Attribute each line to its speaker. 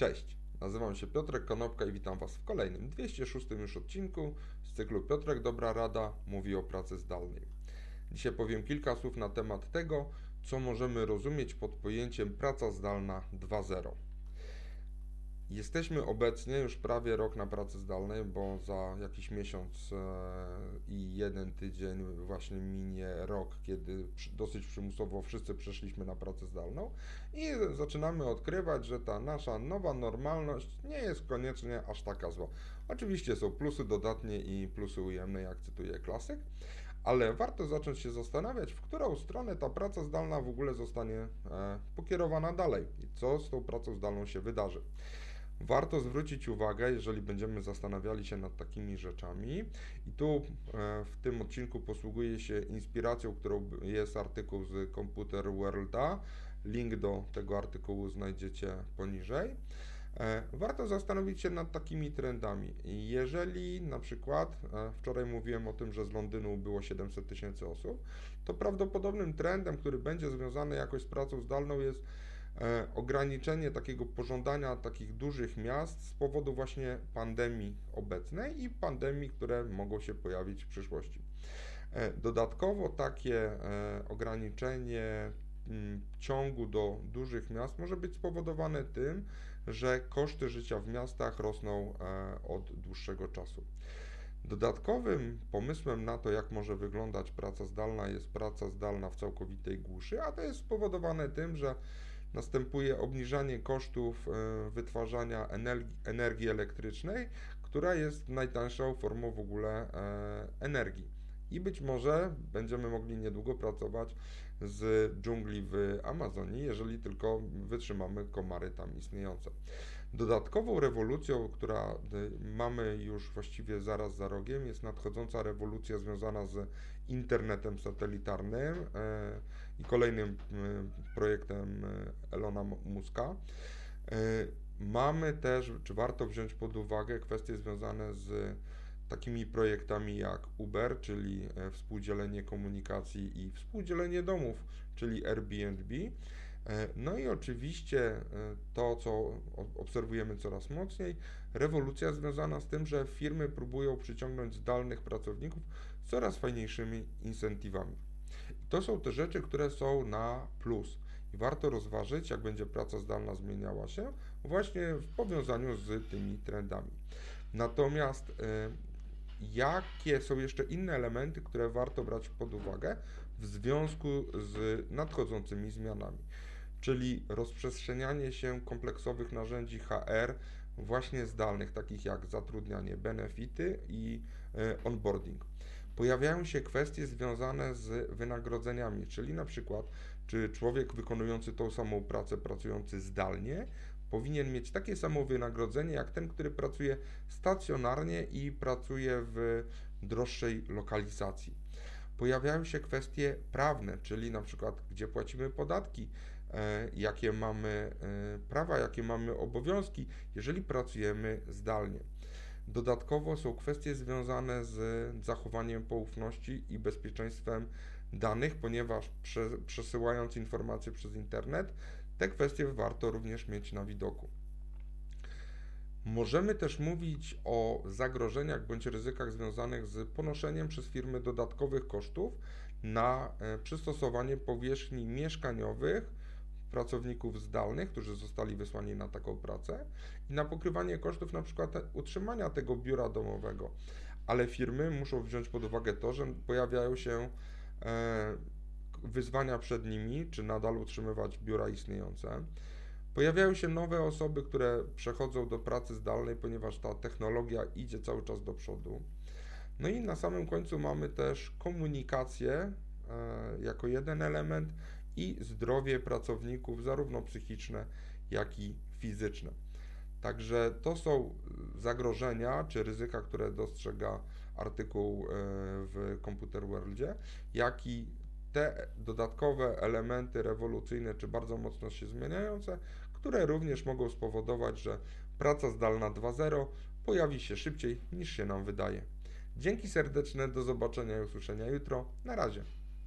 Speaker 1: Cześć, nazywam się Piotrek Konopka i witam Was w kolejnym 206 już odcinku z cyklu Piotrek Dobra Rada mówi o pracy zdalnej. Dzisiaj powiem kilka słów na temat tego, co możemy rozumieć pod pojęciem praca zdalna 2.0. Jesteśmy obecnie już prawie rok na pracy zdalnej, bo za jakiś miesiąc e, i jeden tydzień właśnie minie rok, kiedy dosyć przymusowo wszyscy przeszliśmy na pracę zdalną i zaczynamy odkrywać, że ta nasza nowa normalność nie jest koniecznie aż taka zła. Oczywiście są plusy dodatnie i plusy ujemne, jak cytuję klasyk, ale warto zacząć się zastanawiać, w którą stronę ta praca zdalna w ogóle zostanie e, pokierowana dalej i co z tą pracą zdalną się wydarzy. Warto zwrócić uwagę, jeżeli będziemy zastanawiali się nad takimi rzeczami, i tu e, w tym odcinku posługuję się inspiracją, którą jest artykuł z Computer Worlda. Link do tego artykułu znajdziecie poniżej. E, warto zastanowić się nad takimi trendami. Jeżeli na przykład, e, wczoraj mówiłem o tym, że z Londynu było 700 tysięcy osób, to prawdopodobnym trendem, który będzie związany jakoś z pracą zdalną jest ograniczenie takiego pożądania takich dużych miast z powodu właśnie pandemii obecnej i pandemii, które mogą się pojawić w przyszłości. E, dodatkowo takie e, ograniczenie mm, ciągu do dużych miast może być spowodowane tym, że koszty życia w miastach rosną od dłuższego czasu. Dodatkowym pomysłem na to, jak może wyglądać praca zdalna, jest praca zdalna w całkowitej głuszy, a to jest spowodowane tym, że następuje obniżanie kosztów e, wytwarzania energii elektrycznej, która jest najtańszą formą w ogóle e, energii. I być może będziemy mogli niedługo pracować z dżungli w Amazonii, jeżeli tylko wytrzymamy komary tam istniejące. Dodatkową rewolucją, która y, mamy już właściwie zaraz za rogiem, jest nadchodząca rewolucja związana z internetem satelitarnym y, i kolejnym y, projektem Elona Muska. Mamy też, czy warto wziąć pod uwagę kwestie związane z takimi projektami jak Uber, czyli współdzielenie komunikacji i współdzielenie domów, czyli Airbnb. E, no i oczywiście e, to, co obserwujemy coraz mocniej, rewolucja związana z tym, że firmy próbują przyciągnąć zdalnych pracowników coraz fajniejszymi incentywami. to są te rzeczy, które są na plus. I warto rozważyć, jak będzie praca zdalna zmieniała się, właśnie w powiązaniu z tymi trendami. Natomiast jakie są jeszcze inne elementy, które warto brać pod uwagę w związku z nadchodzącymi zmianami, czyli rozprzestrzenianie się kompleksowych narzędzi HR właśnie zdalnych, takich jak zatrudnianie, benefity i e, onboarding. Pojawiają się kwestie związane z wynagrodzeniami, czyli na przykład, czy człowiek wykonujący tą samą pracę, pracujący zdalnie, powinien mieć takie samo wynagrodzenie jak ten, który pracuje stacjonarnie i pracuje w droższej lokalizacji. Pojawiają się kwestie prawne, czyli na przykład gdzie płacimy podatki, jakie mamy e, prawa, jakie mamy obowiązki, jeżeli pracujemy zdalnie. Dodatkowo są kwestie związane z zachowaniem poufności i bezpieczeństwem danych, ponieważ przesyłając informacje przez internet, te kwestie warto również mieć na widoku. Możemy też mówić o zagrożeniach bądź ryzykach związanych z ponoszeniem przez firmy dodatkowych kosztów na e, przystosowanie powierzchni mieszkaniowych pracowników zdalnych, którzy zostali wysłani na taką pracę i na pokrywanie kosztów na przykład utrzymania tego biura domowego. Ale firmy muszą wziąć pod uwagę to, że pojawiają się e, wyzwania przed nimi, czy nadal utrzymywać biura istniejące. Pojawiają się nowe osoby, które przechodzą do pracy zdalnej, ponieważ ta technologia idzie cały czas do przodu. No i na samym końcu mamy też komunikację e, jako jeden element i zdrowie pracowników, zarówno psychiczne, jak i fizyczne. Także to są zagrożenia czy ryzyka, które dostrzega artykuł e, w Computer Worldzie, jak i te dodatkowe elementy rewolucyjne czy bardzo mocno się zmieniające, które również mogą spowodować, że praca zdalna 2.0 pojawi się szybciej niż się nam wydaje. Dzięki serdeczne, do zobaczenia i usłyszenia jutro. Na razie.